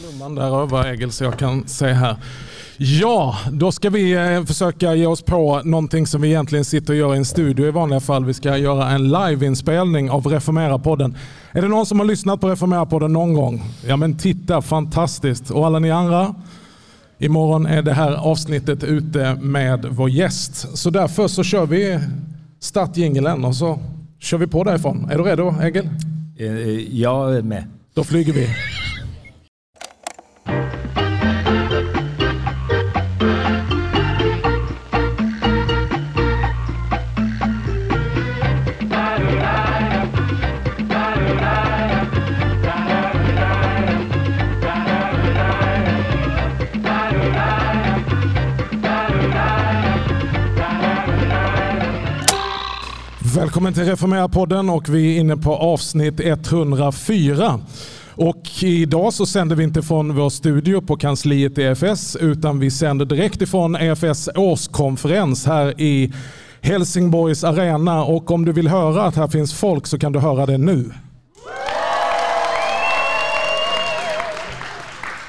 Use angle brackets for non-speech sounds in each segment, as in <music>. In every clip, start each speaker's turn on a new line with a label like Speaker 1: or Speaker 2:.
Speaker 1: Blomman där över Egil så jag kan se här. Ja, då ska vi eh, försöka ge oss på någonting som vi egentligen sitter och gör i en studio i vanliga fall. Vi ska göra en liveinspelning av Reformera-podden. Är det någon som har lyssnat på Reformera-podden någon gång? Ja men titta, fantastiskt. Och alla ni andra? Imorgon är det här avsnittet ute med vår gäst. Så därför så kör vi start jingeln och så kör vi på därifrån. Är du redo Egil?
Speaker 2: Jag är med.
Speaker 1: Då flyger vi. Välkommen till Reformera-podden och vi är inne på avsnitt 104. Och idag så sänder vi inte från vår studio på kansliet EFS utan vi sänder direkt ifrån EFS årskonferens här i Helsingborgs arena. Och om du vill höra att här finns folk så kan du höra det nu.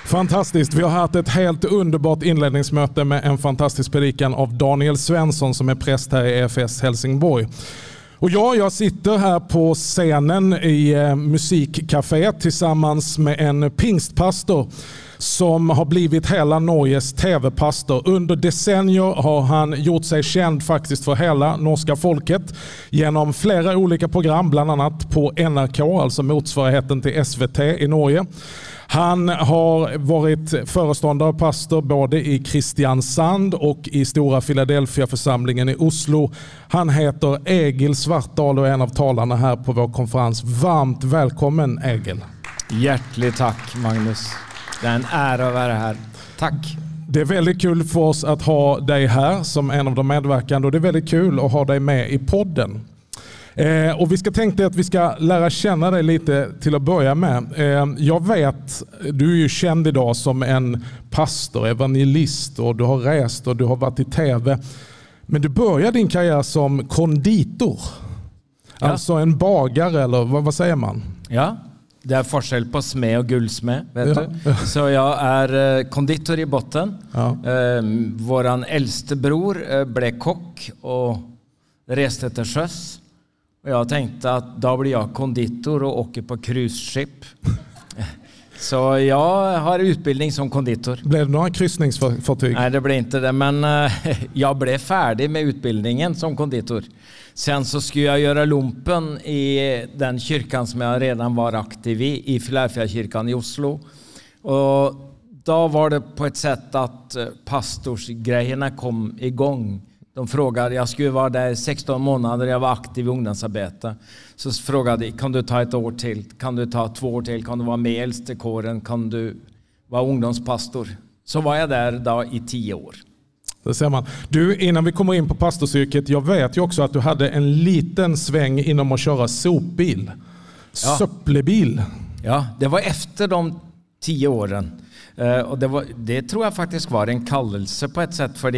Speaker 1: Fantastiskt. Vi har haft ett helt underbart inledningsmöte med en fantastisk predikan av Daniel Svensson som är präst här i EFS Helsingborg. Och ja, jag sitter här på scenen i eh, musikcaféet tillsammans med en pingstpastor som har blivit hela Norges tv-pastor. Under decennier har han gjort sig känd faktiskt för hela norska folket genom flera olika program, bland annat på NRK, alltså motsvarigheten till SVT i Norge. Han har varit föreståndare och pastor både i Kristiansand och i Stora Philadelphia-församlingen i Oslo. Han heter Egil Svartdal och är en av talarna här på vår konferens. Varmt välkommen Egil.
Speaker 2: Hjärtligt tack Magnus. Det är en ära att vara här. Tack.
Speaker 1: Det är väldigt kul för oss att ha dig här som en av de medverkande och det är väldigt kul att ha dig med i podden. Eh, och vi ska tänka att vi ska lära känna dig lite till att börja med. Eh, jag vet, du är ju känd idag som en pastor, evangelist och du har rest och du har varit i tv. Men du började din karriär som konditor. Ja. Alltså en bagare eller vad, vad säger man?
Speaker 2: Ja, det är skillnad på smed och guldsmed. Vet ja. du? Så jag är eh, konditor i botten. Ja. Eh, våran äldste bror eh, blev kock och reste till sjöss. Och jag tänkte att då blir jag konditor och åker på cruiseskip. <laughs> Så jag har utbildning som konditor.
Speaker 1: Blev det några kryssningsfartyg?
Speaker 2: Nej, det blev inte det. Men eh, <laughs> jag blev färdig med utbildningen som konditor. Sen så skulle jag göra lumpen i den kyrkan som jag redan var aktiv i, i Filadelfia-kyrkan i Oslo. Och då var det på ett sätt att eh, pastorsgrejerna kom igång. De frågade, jag skulle vara där 16 månader, jag var aktiv i ungdomsarbete. Så frågade de, kan du ta ett år till? Kan du ta två år till? Kan du vara med i äldstekåren? Kan du vara ungdomspastor? Så var jag där då i tio år.
Speaker 1: Det ser man. Du, innan vi kommer in på pastorsyrket, jag vet ju också att du hade en liten sväng inom att köra sopbil. Ja. Söpplebil.
Speaker 2: Ja, det var efter de tio åren. Eh, och det, var, det tror jag faktiskt var en kallelse på ett sätt, för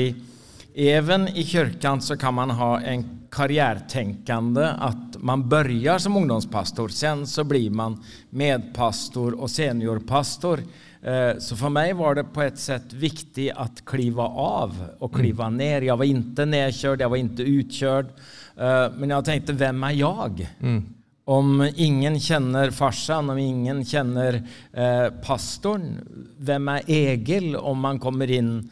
Speaker 2: Även i kyrkan så kan man ha en karriärtänkande att man börjar som ungdomspastor, sen så blir man medpastor och seniorpastor. Eh, så för mig var det på ett sätt viktigt att kliva av och kliva mm. ner. Jag var inte nedkörd, jag var inte utkörd. Eh, men jag tänkte, vem är jag? Mm. Om ingen känner farsan, om ingen känner eh, pastorn, vem är Egil om man kommer in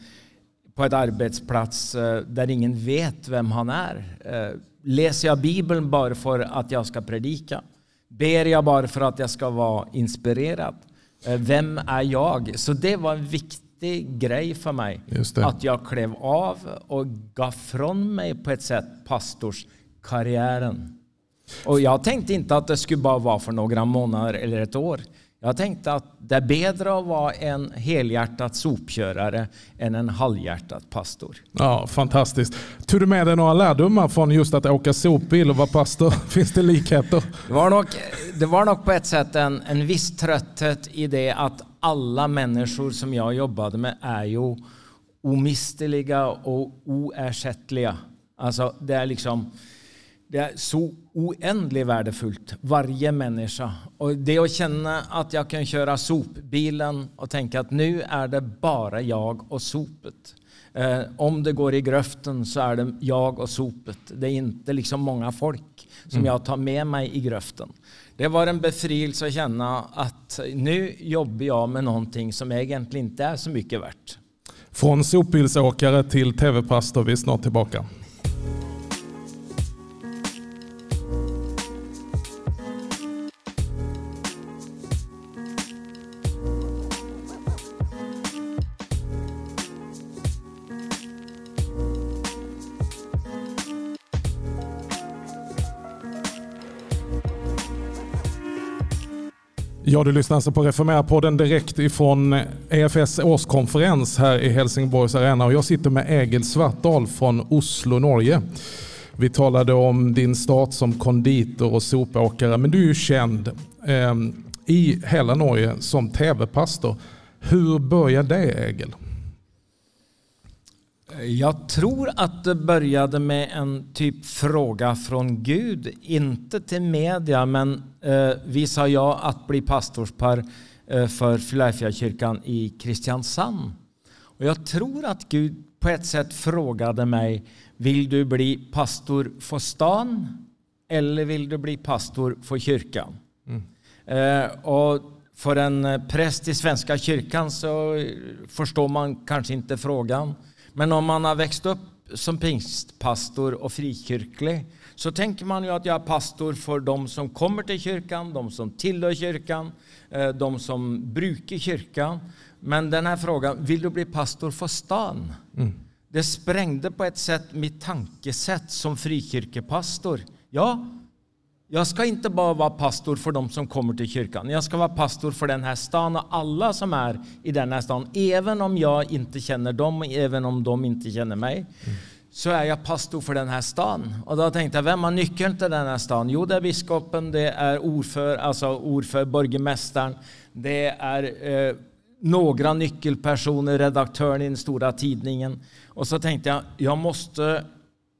Speaker 2: på ett arbetsplats eh, där ingen vet vem han är? Eh, läser jag Bibeln bara för att jag ska predika? Ber jag bara för att jag ska vara inspirerad? Eh, vem är jag? Så det var en viktig grej för mig. Att jag klev av och gav från mig på ett sätt pastorskarriären. Och jag tänkte inte att det skulle bara vara för några månader eller ett år. Jag tänkte att det är bättre att vara en helhjärtat sopkörare än en halvhjärtat pastor.
Speaker 1: Ja, fantastiskt. Tog du med dig några lärdomar från just att åka sopbil och vara pastor? <laughs> Finns det likheter?
Speaker 2: Det var nog, det var nog på ett sätt en, en viss trötthet i det att alla människor som jag jobbade med är ju omistliga och oersättliga. Alltså, det är liksom det är så oändligt värdefullt, varje människa. Och det att känna att jag kan köra sopbilen och tänka att nu är det bara jag och sopet. Eh, om det går i gröften så är det jag och sopet. Det är inte liksom många folk som mm. jag tar med mig i gröften. Det var en befrielse att känna att nu jobbar jag med någonting som egentligen inte är så mycket värt.
Speaker 1: Från sopbilsåkare till tv-pastor, vi är snart tillbaka. Ja, du lyssnar alltså på Reformera-podden direkt ifrån EFS årskonferens här i Helsingborgs arena och jag sitter med Egil Svartdal från Oslo, Norge. Vi talade om din start som konditor och sopåkare, men du är ju känd eh, i hela Norge som tv-pastor. Hur började det Egil?
Speaker 2: Jag tror att det började med en typ fråga från Gud, inte till media, men eh, vi sa ja att bli pastorspar eh, för Philadelphia-kyrkan i Kristiansand. Och jag tror att Gud på ett sätt frågade mig, vill du bli pastor för stan eller vill du bli pastor för kyrkan? Mm. Eh, och för en präst i Svenska kyrkan så förstår man kanske inte frågan. Men om man har växt upp som pingstpastor och frikyrklig så tänker man ju att jag är pastor för de som kommer till kyrkan, de som tillhör kyrkan, eh, de som brukar kyrkan. Men den här frågan, vill du bli pastor för stan? Mm. Det sprängde på ett sätt mitt tankesätt som frikyrkepastor. Ja, jag ska inte bara vara pastor för de som kommer till kyrkan. Jag ska vara pastor för den här stan och alla som är i den här stan. Även om jag inte känner dem, även om de inte känner mig. Mm. Så är jag pastor för den här stan. Och då tänkte jag, vem har nyckeln till den här stan? Jo, det är biskopen, det är ordför, alltså ordför, borgmästaren. Det är eh, några nyckelpersoner, redaktören i den stora tidningen. Och så tänkte jag, jag måste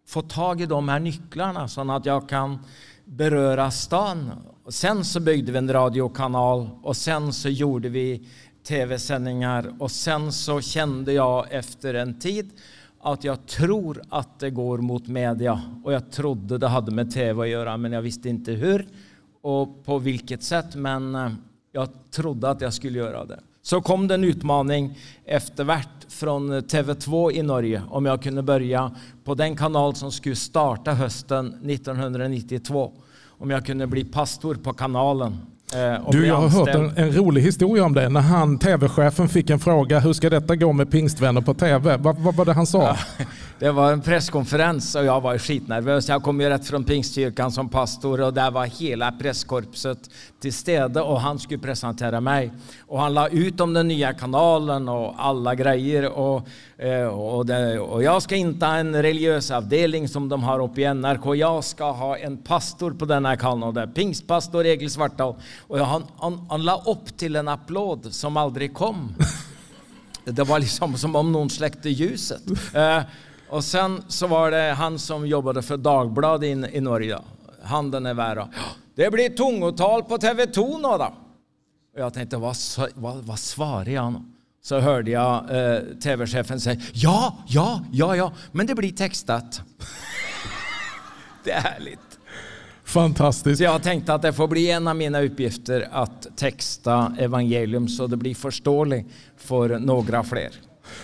Speaker 2: få tag i de här nycklarna så att jag kan beröra stan. Och sen så byggde vi en radiokanal och sen så gjorde vi tv-sändningar och sen så kände jag efter en tid att jag tror att det går mot media och jag trodde det hade med tv att göra men jag visste inte hur och på vilket sätt men eh, jag trodde att jag skulle göra det. Så kom det en utmaning eftervärt från TV2 i Norge om jag kunde börja på den kanal som skulle starta hösten 1992. Om jag kunde bli pastor på kanalen.
Speaker 1: Eh, du, jag har hört en, en, rolig historia om det. När han, tv-chefen fick en fråga, hur ska detta gå med pingstvänner på tv? Vad, vad var det han sa? Ja,
Speaker 2: det var en presskonferens och jag var skitnervös. Jag kom ju rätt från Pingstkyrkan som pastor och där var hela presskorpset till städe och han skulle presentera mig. Och han la ut om den nya kanalen och alla grejer. Och, eh, och, det, och jag ska inte ha en religiös avdelning som de har uppe i NRK. Jag ska ha en pastor på den här kanalen. Och det är pingstpastor Egil Svartdal. Och han, han, han la upp till en applåd som aldrig kom. <laughs> Det var liksom som om någon släckte ljuset. Och sen så var det han som jobbade för Dagbladet i, i Norge. Handen är värre. Det blir tungotal på TV2 nu då. Och jag tänkte, vad, vad, vad svarar jag? Så hörde jag eh, tv-chefen säga, ja, ja, ja, ja, men det blir textat. <laughs> det är härligt.
Speaker 1: Fantastiskt.
Speaker 2: Så jag tänkte att det får bli en av mina uppgifter att texta evangelium så det blir förståeligt för några fler.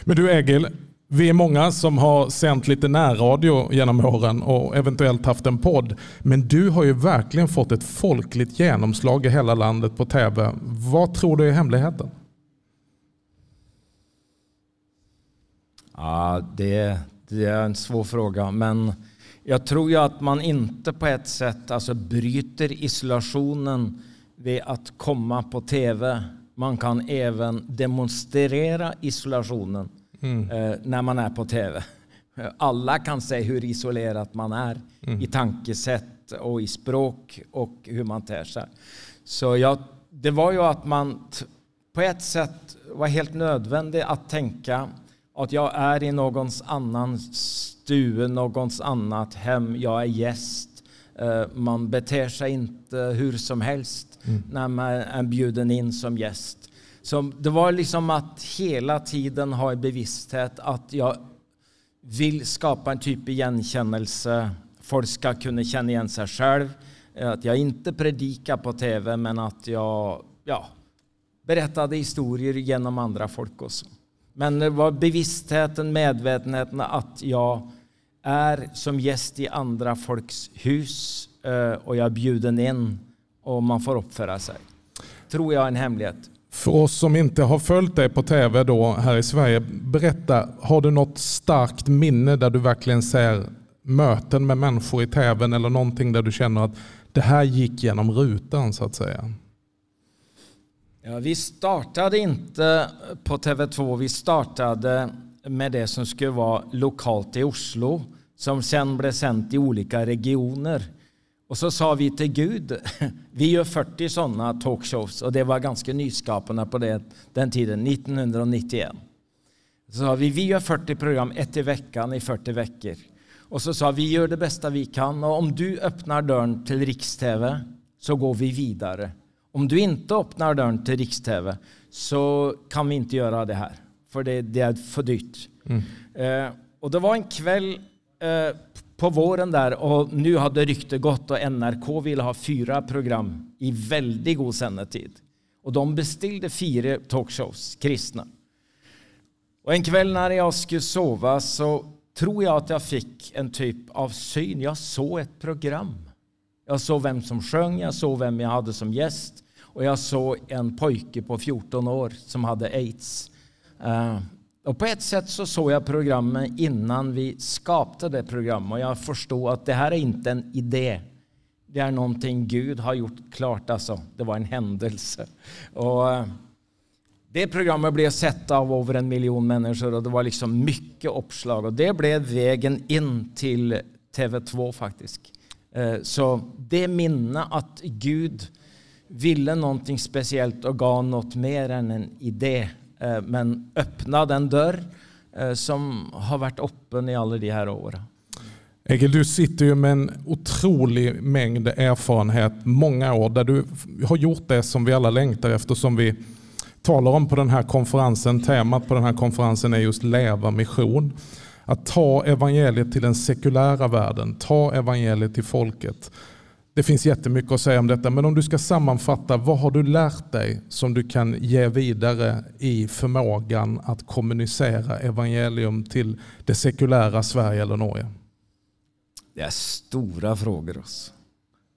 Speaker 1: Men du Egil, vi är många som har sänt lite närradio genom åren och eventuellt haft en podd. Men du har ju verkligen fått ett folkligt genomslag i hela landet på tv. Vad tror du är hemligheten?
Speaker 2: Ja, det, det är en svår fråga. Men jag tror ju att man inte på ett sätt alltså bryter isolationen vid att komma på tv. Man kan även demonstrera isolationen mm. eh, när man är på tv. Alla kan se hur isolerat man är mm. i tankesätt och i språk och hur man ter sig. Så jag, det var ju att man på ett sätt var helt nödvändigt att tänka att jag är i någons annans stue, någons annat hem, jag är gäst. Eh, man beter sig inte hur som helst mm. när man är bjuden in som gäst. Så det var liksom att hela tiden ha i bevissthet att jag vill skapa en typ av igenkännelse. Folk ska kunna känna igen sig själv. Eh, att jag inte predikar på tv, men att jag ja, berättade historier genom andra folk också. Men det var bevisstheten, medvetenheten att jag är som gäst i andra folks hus eh, och jag är bjuden in och man får uppföra sig. Tror jag är en hemlighet.
Speaker 1: För oss som inte har följt dig på tv då här i Sverige, berätta, har du något starkt minne där du verkligen ser möten med människor i tv eller någonting där du känner att det här gick genom rutan så att säga?
Speaker 2: Ja, vi startade inte på TV2, vi startade med det som skulle vara lokalt i Oslo som sen blev sänt i olika regioner. Och så sa vi till Gud, <laughs> vi gör 40 sådana talkshows och det var ganska nyskapande på det, den tiden, 1991. Så sa vi, vi gör 40 program, ett i veckan i 40 veckor. Och så sa vi, gör det bästa vi kan och om du öppnar dörren till Riks-TV så går vi vidare. Om du inte öppnar dörren till Riks-TV så kan vi inte göra det här, för det, det är för dyrt. Mm. Eh, och det var en kväll eh, på våren där och nu hade ryktet gått och NRK ville ha fyra program i väldigt god sändetid. Och de beställde fyra talkshows, kristna. Och en kväll när jag skulle sova så tror jag att jag fick en typ av syn. Jag såg ett program. Jag såg vem som sjöng, jag såg vem jag hade som gäst och jag såg en pojke på 14 år som hade aids. Eh, och på ett sätt så såg jag programmet innan vi skapade det programmet och jag förstod att det här är inte en idé. Det är någonting Gud har gjort klart. Alltså. Det var en händelse. Och eh, det programmet blev sett av över en miljon människor och det var liksom mycket uppslag. Och det blev vägen in till TV2 faktiskt. Eh, så det minne att Gud ville någonting speciellt och gav något mer än en idé Eh, men öppna den dörr eh, som har varit öppen i alla de här åren.
Speaker 1: Egil, du sitter ju med en otrolig mängd erfarenhet, många år, där du har gjort det som vi alla längtar efter, som vi talar om på den här konferensen. Temat på den här konferensen är just leva mission. Att ta evangeliet till den sekulära världen, ta evangeliet till folket. Det finns jättemycket att säga om detta, men om du ska sammanfatta, vad har du lärt dig som du kan ge vidare i förmågan att kommunicera evangelium till det sekulära Sverige eller Norge?
Speaker 2: Det är stora frågor. Också.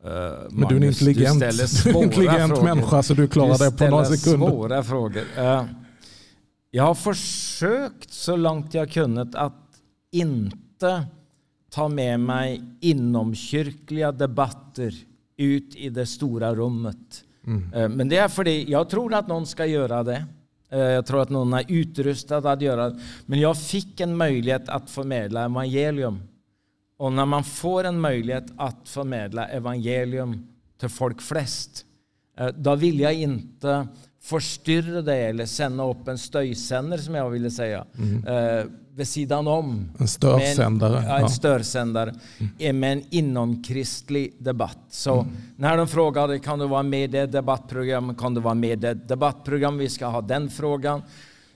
Speaker 1: Uh, men du är en intelligent, du intelligent <laughs> människa så du klarar du det på några sekunder.
Speaker 2: svåra frågor. Uh, jag har försökt så långt jag kunnat att inte ta med mig inomkyrkliga debatter ut i det stora rummet. Mm. Eh, men det är för det, jag tror att någon ska göra det. Eh, jag tror att någon är utrustad att göra det. Men jag fick en möjlighet att förmedla evangelium. Och när man får en möjlighet att förmedla evangelium till folk flest, eh, då vill jag inte förstyrra det eller sända upp en stöjsändare som jag ville säga. Mm vid sidan om.
Speaker 1: En störsändare.
Speaker 2: En, ja, en störsändare mm. med en inomkristlig debatt. Så mm. när de frågade kan du vara med i det debattprogrammet, kan du vara med i det debattprogram, vi ska ha den frågan.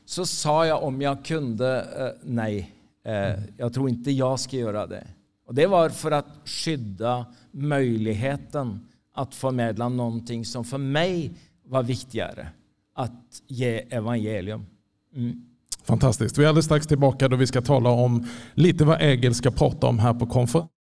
Speaker 2: Så sa jag om jag kunde, eh, nej, eh, jag tror inte jag ska göra det. Och det var för att skydda möjligheten att förmedla någonting som för mig var viktigare, att ge evangelium. Mm.
Speaker 1: Fantastiskt. Vi är alldeles strax tillbaka då vi ska tala om lite vad Egil ska prata om här på konferensen.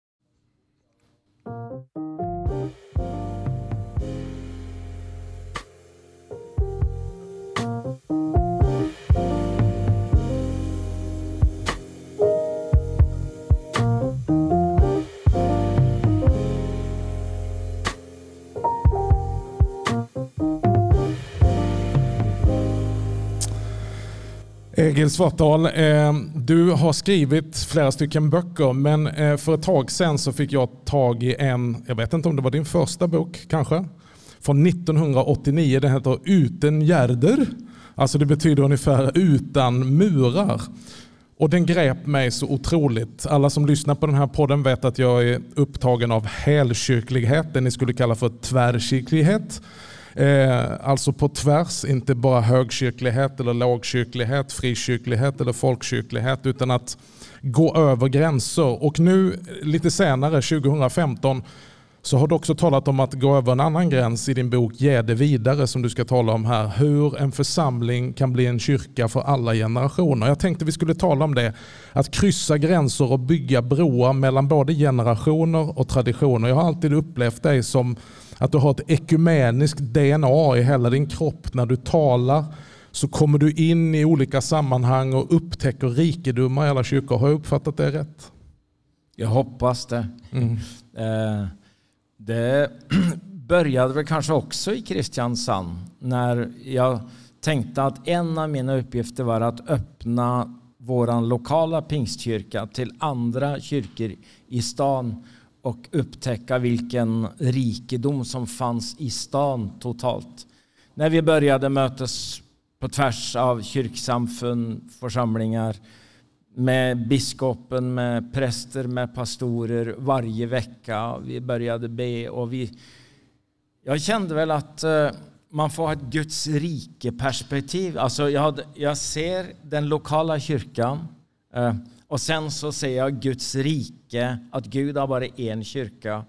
Speaker 1: Egil Svartdal, eh, du har skrivit flera stycken böcker men eh, för ett tag sedan så fick jag tag i en, jag vet inte om det var din första bok kanske, från 1989. Den heter Uten Gärder. Alltså det betyder ungefär utan murar. Och den grep mig så otroligt. Alla som lyssnar på den här podden vet att jag är upptagen av helkyrklighet, det ni skulle kalla för tvärkyrklighet. Eh, alltså på tvärs, inte bara högkyrklighet eller lågkyrklighet, frikyrklighet eller folkkyrklighet, utan att gå över gränser. Och nu lite senare, 2015, så har du också talat om att gå över en annan gräns i din bok Ge det vidare som du ska tala om här. Hur en församling kan bli en kyrka för alla generationer. Jag tänkte vi skulle tala om det. Att kryssa gränser och bygga broar mellan både generationer och traditioner. Jag har alltid upplevt dig som att du har ett ekumeniskt DNA i hela din kropp. När du talar så kommer du in i olika sammanhang och upptäcker rikedomar i alla kyrkor. Har jag uppfattat det rätt?
Speaker 2: Jag hoppas det. Mm. Eh, det <clears throat> började väl kanske också i Kristiansand när jag tänkte att en av mina uppgifter var att öppna vår lokala pingstkyrka till andra kyrkor i stan och upptäcka vilken rikedom som fanns i stan totalt. När vi började mötas på tvärs av kyrksamfund, församlingar med biskopen, med präster, med pastorer varje vecka. Vi började be och vi... Jag kände väl att eh, man får ha ett Guds rike-perspektiv. Alltså jag, jag ser den lokala kyrkan eh, och sen så ser jag Guds rike, att Gud har bara en kyrka.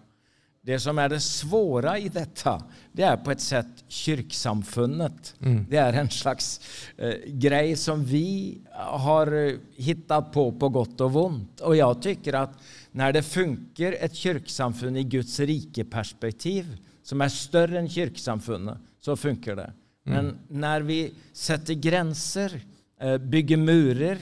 Speaker 2: Det som är det svåra i detta, det är på ett sätt kyrksamfundet. Mm. Det är en slags eh, grej som vi har eh, hittat på på gott och ont. Och jag tycker att när det funkar ett kyrksamfund i Guds rike-perspektiv, som är större än kyrksamfundet, så funkar det. Mm. Men när vi sätter gränser, eh, bygger murar,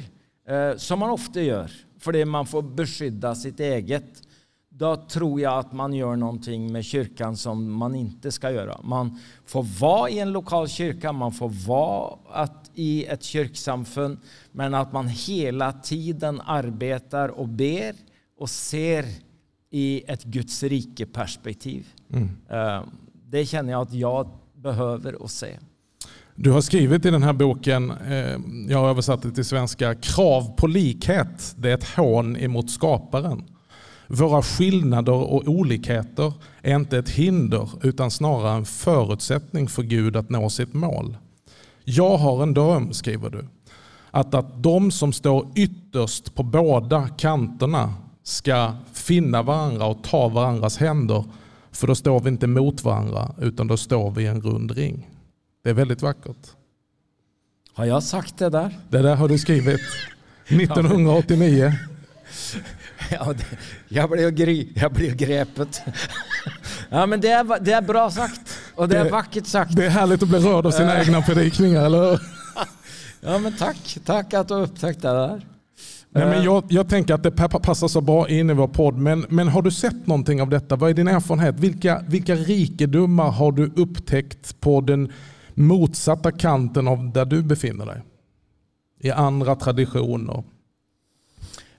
Speaker 2: som man ofta gör, för man får beskydda sitt eget, då tror jag att man gör någonting med kyrkan som man inte ska göra. Man får vara i en lokal kyrka, man får vara att, i ett kyrksamfund, men att man hela tiden arbetar och ber och ser i ett Guds rike-perspektiv. Mm. Eh, det känner jag att jag behöver och se.
Speaker 1: Du har skrivit i den här boken, eh, jag har översatt det till svenska, krav på likhet, det är ett hån emot skaparen. Våra skillnader och olikheter är inte ett hinder utan snarare en förutsättning för Gud att nå sitt mål. Jag har en dröm, skriver du, att, att de som står ytterst på båda kanterna ska finna varandra och ta varandras händer. För då står vi inte mot varandra utan då står vi i en rund ring. Det är väldigt vackert.
Speaker 2: Har jag sagt det där?
Speaker 1: Det där har du skrivit 1989. <laughs>
Speaker 2: Ja, det, jag blev, gry, jag blev grepet. <laughs> Ja, men det är, det är bra sagt och det, det är vackert sagt.
Speaker 1: Det är härligt att bli rörd av sina egna predikningar, eller hur? <laughs>
Speaker 2: Ja, men tack. Tack att du upptäckte det där.
Speaker 1: Nej, men jag, jag, tänker att det passar så bra in i vår podd. Men, men har du sett någonting av detta? Vad är din erfarenhet? Vilka, vilka rikedomar har du upptäckt på den motsatta kanten av där du befinner dig? I andra traditioner?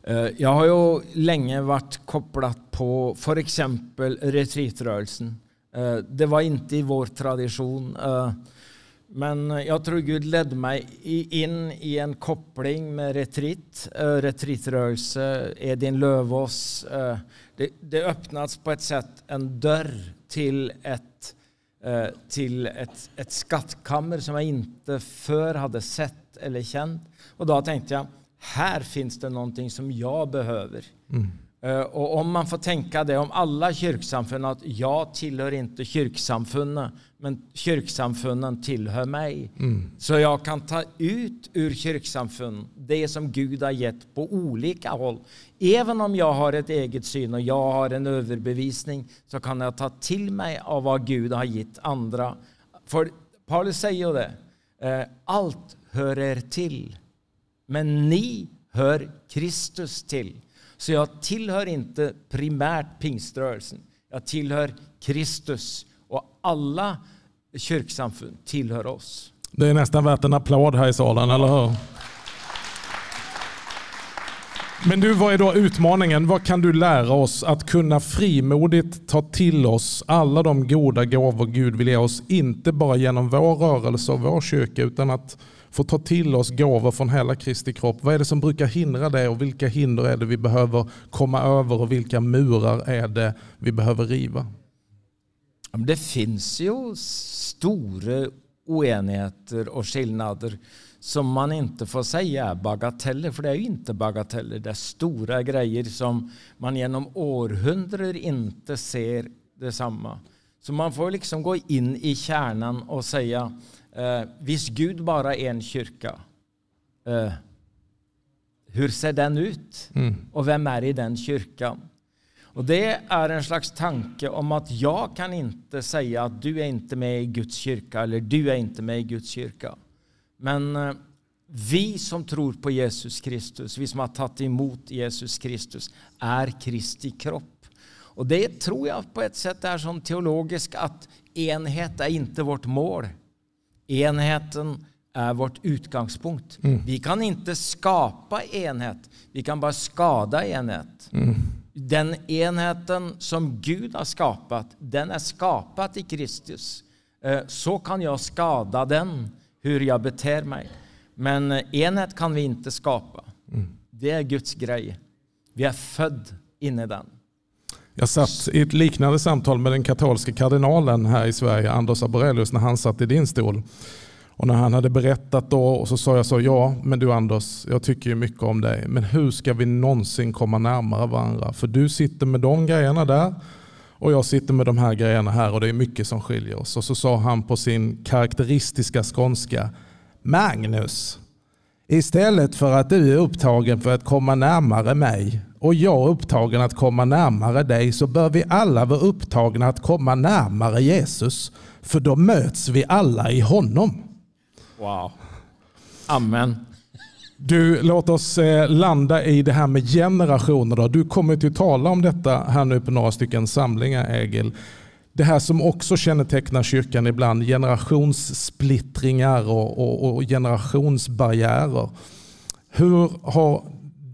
Speaker 2: Eh, jag har ju länge varit kopplad på för exempel retreatrörelsen. Eh, det var inte i vår tradition. Eh, men jag tror Gud ledde mig in i en koppling med retreat, retreatrörelse, Edin Lövås. Det, det på ett sätt en dörr till ett, Eh, till ett, ett skattkammer som jag inte förr hade sett eller känt. Och då tänkte jag, här finns det någonting som jag behöver. Mm. Eh, och om man får tänka det om alla kyrksamfund, att jag tillhör inte kyrksamfunden, men kyrksamfunden tillhör mig. Mm. Så jag kan ta ut ur kyrksamfund det som Gud har gett på olika håll. Även om jag har ett eget syn och jag har en överbevisning så kan jag ta till mig av vad Gud har gett andra. För Paulus säger det, eh, allt hör er till. Men ni hör Kristus till. Så jag tillhör inte primärt pingströrelsen. Jag tillhör Kristus och alla kyrksamfund tillhör oss.
Speaker 1: Det är nästan värt en applåd här i salen, eller hur? Men du, vad är då utmaningen? Vad kan du lära oss att kunna frimodigt ta till oss alla de goda gåvor Gud vill ge oss, inte bara genom vår rörelse och vår kyrka, utan att få ta till oss gåvor från hela Kristi kropp. Vad är det som brukar hindra det och vilka hinder är det vi behöver komma över och vilka murar är det vi behöver riva?
Speaker 2: Det finns ju stora oenigheter och skillnader som man inte får säga är bagateller, för det är ju inte bagateller. Det är stora grejer som man genom århundraden inte ser detsamma. Så man får liksom gå in i kärnan och säga, eh, visst Gud bara är en kyrka, eh, hur ser den ut? Mm. Och vem är i den kyrkan? Och Det är en slags tanke om att jag kan inte säga att du är inte med i Guds kyrka eller du är inte med i Guds kyrka. Men eh, vi som tror på Jesus Kristus, vi som har tagit emot Jesus Kristus, är Kristi kropp. Och det tror jag på ett sätt är som teologiskt att enhet är inte vårt mål. Enheten är vårt utgångspunkt. Mm. Vi kan inte skapa enhet, vi kan bara skada enhet. Mm. Den enheten som Gud har skapat, den är skapad i Kristus. Eh, så kan jag skada den, hur jag beter mig. Men enhet kan vi inte skapa. Mm. Det är Guds grej. Vi är född in i den.
Speaker 1: Jag satt i ett liknande samtal med den katolske kardinalen här i Sverige, Anders Aborelius, när han satt i din stol. Och när han hade berättat då och så sa jag så, ja men du Anders, jag tycker ju mycket om dig, men hur ska vi någonsin komma närmare varandra? För du sitter med de grejerna där och jag sitter med de här grejerna här och det är mycket som skiljer oss. Och så sa han på sin karaktäristiska skånska, Magnus, istället för att du är upptagen för att komma närmare mig och jag är upptagen att komma närmare dig så bör vi alla vara upptagna att komma närmare Jesus. För då möts vi alla i honom.
Speaker 2: Wow. Amen.
Speaker 1: Du, låt oss eh, landa i det här med generationer. Då. Du kommer att tala om detta här nu på några stycken samlingar, Egil det här som också kännetecknar kyrkan ibland, generationssplittringar och, och, och generationsbarriärer. Hur har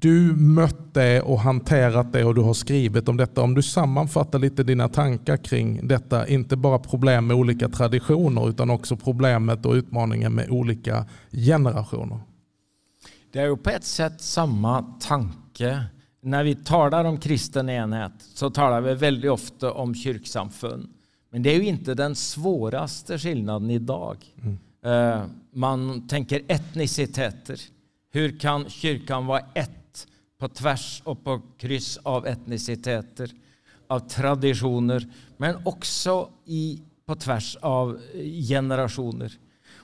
Speaker 1: du mött det och hanterat det och du har skrivit om detta. Om du sammanfattar lite dina tankar kring detta, inte bara problem med olika traditioner utan också problemet och utmaningen med olika generationer.
Speaker 2: Det är ju på ett sätt samma tanke när vi talar om kristen enhet så talar vi väldigt ofta om kyrksamfund. Men det är ju inte den svåraste skillnaden idag. Mm. Eh, man tänker etniciteter. Hur kan kyrkan vara ett på tvärs och på kryss av etniciteter, av traditioner, men också i, på tvärs av eh, generationer?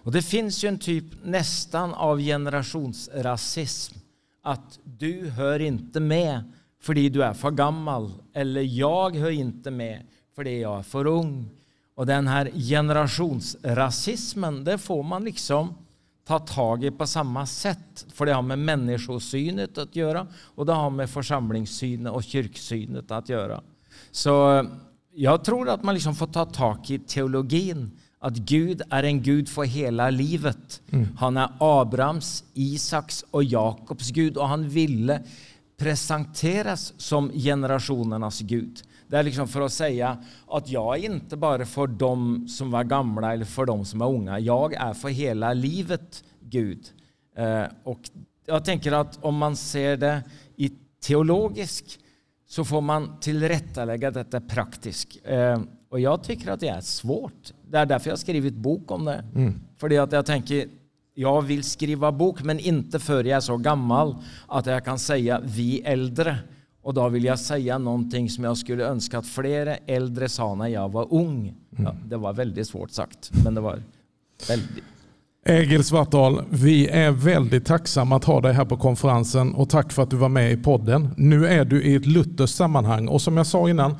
Speaker 2: Och Det finns ju en typ nästan av generationsrasism att du hör inte med för du är för gammal eller jag hör inte med för jag är för ung. Och den här generationsrasismen, det får man liksom ta tag i på samma sätt. För det har med människosynet att göra och det har med församlingssynet och kyrksynet att göra. Så jag tror att man liksom får ta tag i teologin att Gud är en Gud för hela livet. Mm. Han är Abrahams, Isaks och Jakobs Gud och han ville presenteras som generationernas Gud. Det är liksom för att säga att jag är inte bara för dem som var gamla eller för dem som är unga. Jag är för hela livet Gud. Eh, och jag tänker att om man ser det i teologisk så får man tillrättalägga detta praktiskt. Eh, och jag tycker att det är svårt. Det är därför jag har skrivit bok om det. Mm. För att jag tänker, jag vill skriva bok men inte för jag är så gammal att jag kan säga vi äldre. Och då vill jag säga någonting som jag skulle önska att flera äldre sa när jag var ung. Ja, mm. det var väldigt svårt sagt, men det var väldigt.
Speaker 1: Egil Svartdal, vi är väldigt tacksamma att ha dig här på konferensen och tack för att du var med i podden. Nu är du i ett lutherskt sammanhang och som jag sa innan,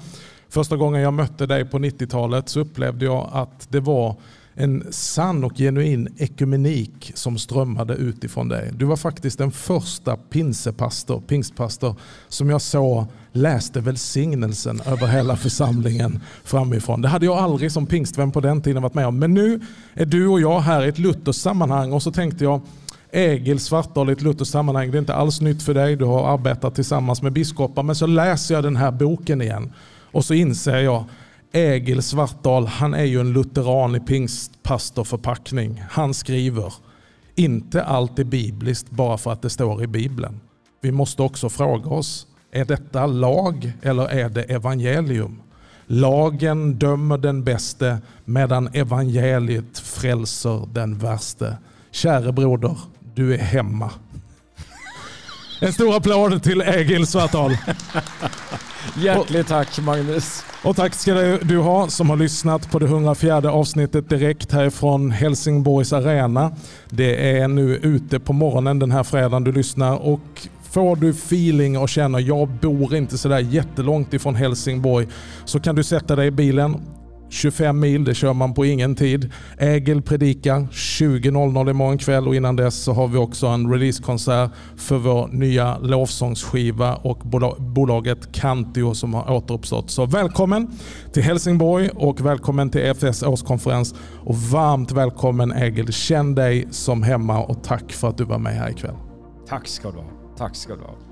Speaker 1: Första gången jag mötte dig på 90-talet så upplevde jag att det var en sann och genuin ekumenik som strömmade utifrån dig. Du var faktiskt den första pinsepastor, pingstpastor som jag såg läste välsignelsen över hela församlingen framifrån. Det hade jag aldrig som pingstvän på den tiden varit med om. Men nu är du och jag här i ett lutherskt sammanhang och så tänkte jag Egil Svartdal i ett lutherskt sammanhang. Det är inte alls nytt för dig. Du har arbetat tillsammans med biskopar. Men så läser jag den här boken igen och så inser jag, Egil Svartdal, han är ju en lutheran i pingstpastorförpackning. Han skriver, Inte allt är bibliskt bara för att det står i Bibeln. Vi måste också fråga oss, är detta lag eller är det evangelium? Lagen dömer den bäste medan evangeliet frälser den värste. Käre broder, du är hemma. En stor applåd till Egil Svartdal.
Speaker 2: Hjärtligt tack Magnus.
Speaker 1: Och tack ska du ha som har lyssnat på det 104 avsnittet direkt härifrån Helsingborgs arena. Det är nu ute på morgonen den här fredagen du lyssnar och får du feeling och känner jag bor inte sådär jättelångt ifrån Helsingborg så kan du sätta dig i bilen 25 mil, det kör man på ingen tid. Ägel predikar 20.00 imorgon kväll och innan dess så har vi också en releasekonsert för vår nya lovsångsskiva och bolaget Cantio som har återuppstått. Så välkommen till Helsingborg och välkommen till EFS årskonferens och varmt välkommen Ägel. Känn dig som hemma och tack för att du var med här ikväll.
Speaker 2: Tack ska du ha. Tack ska du ha.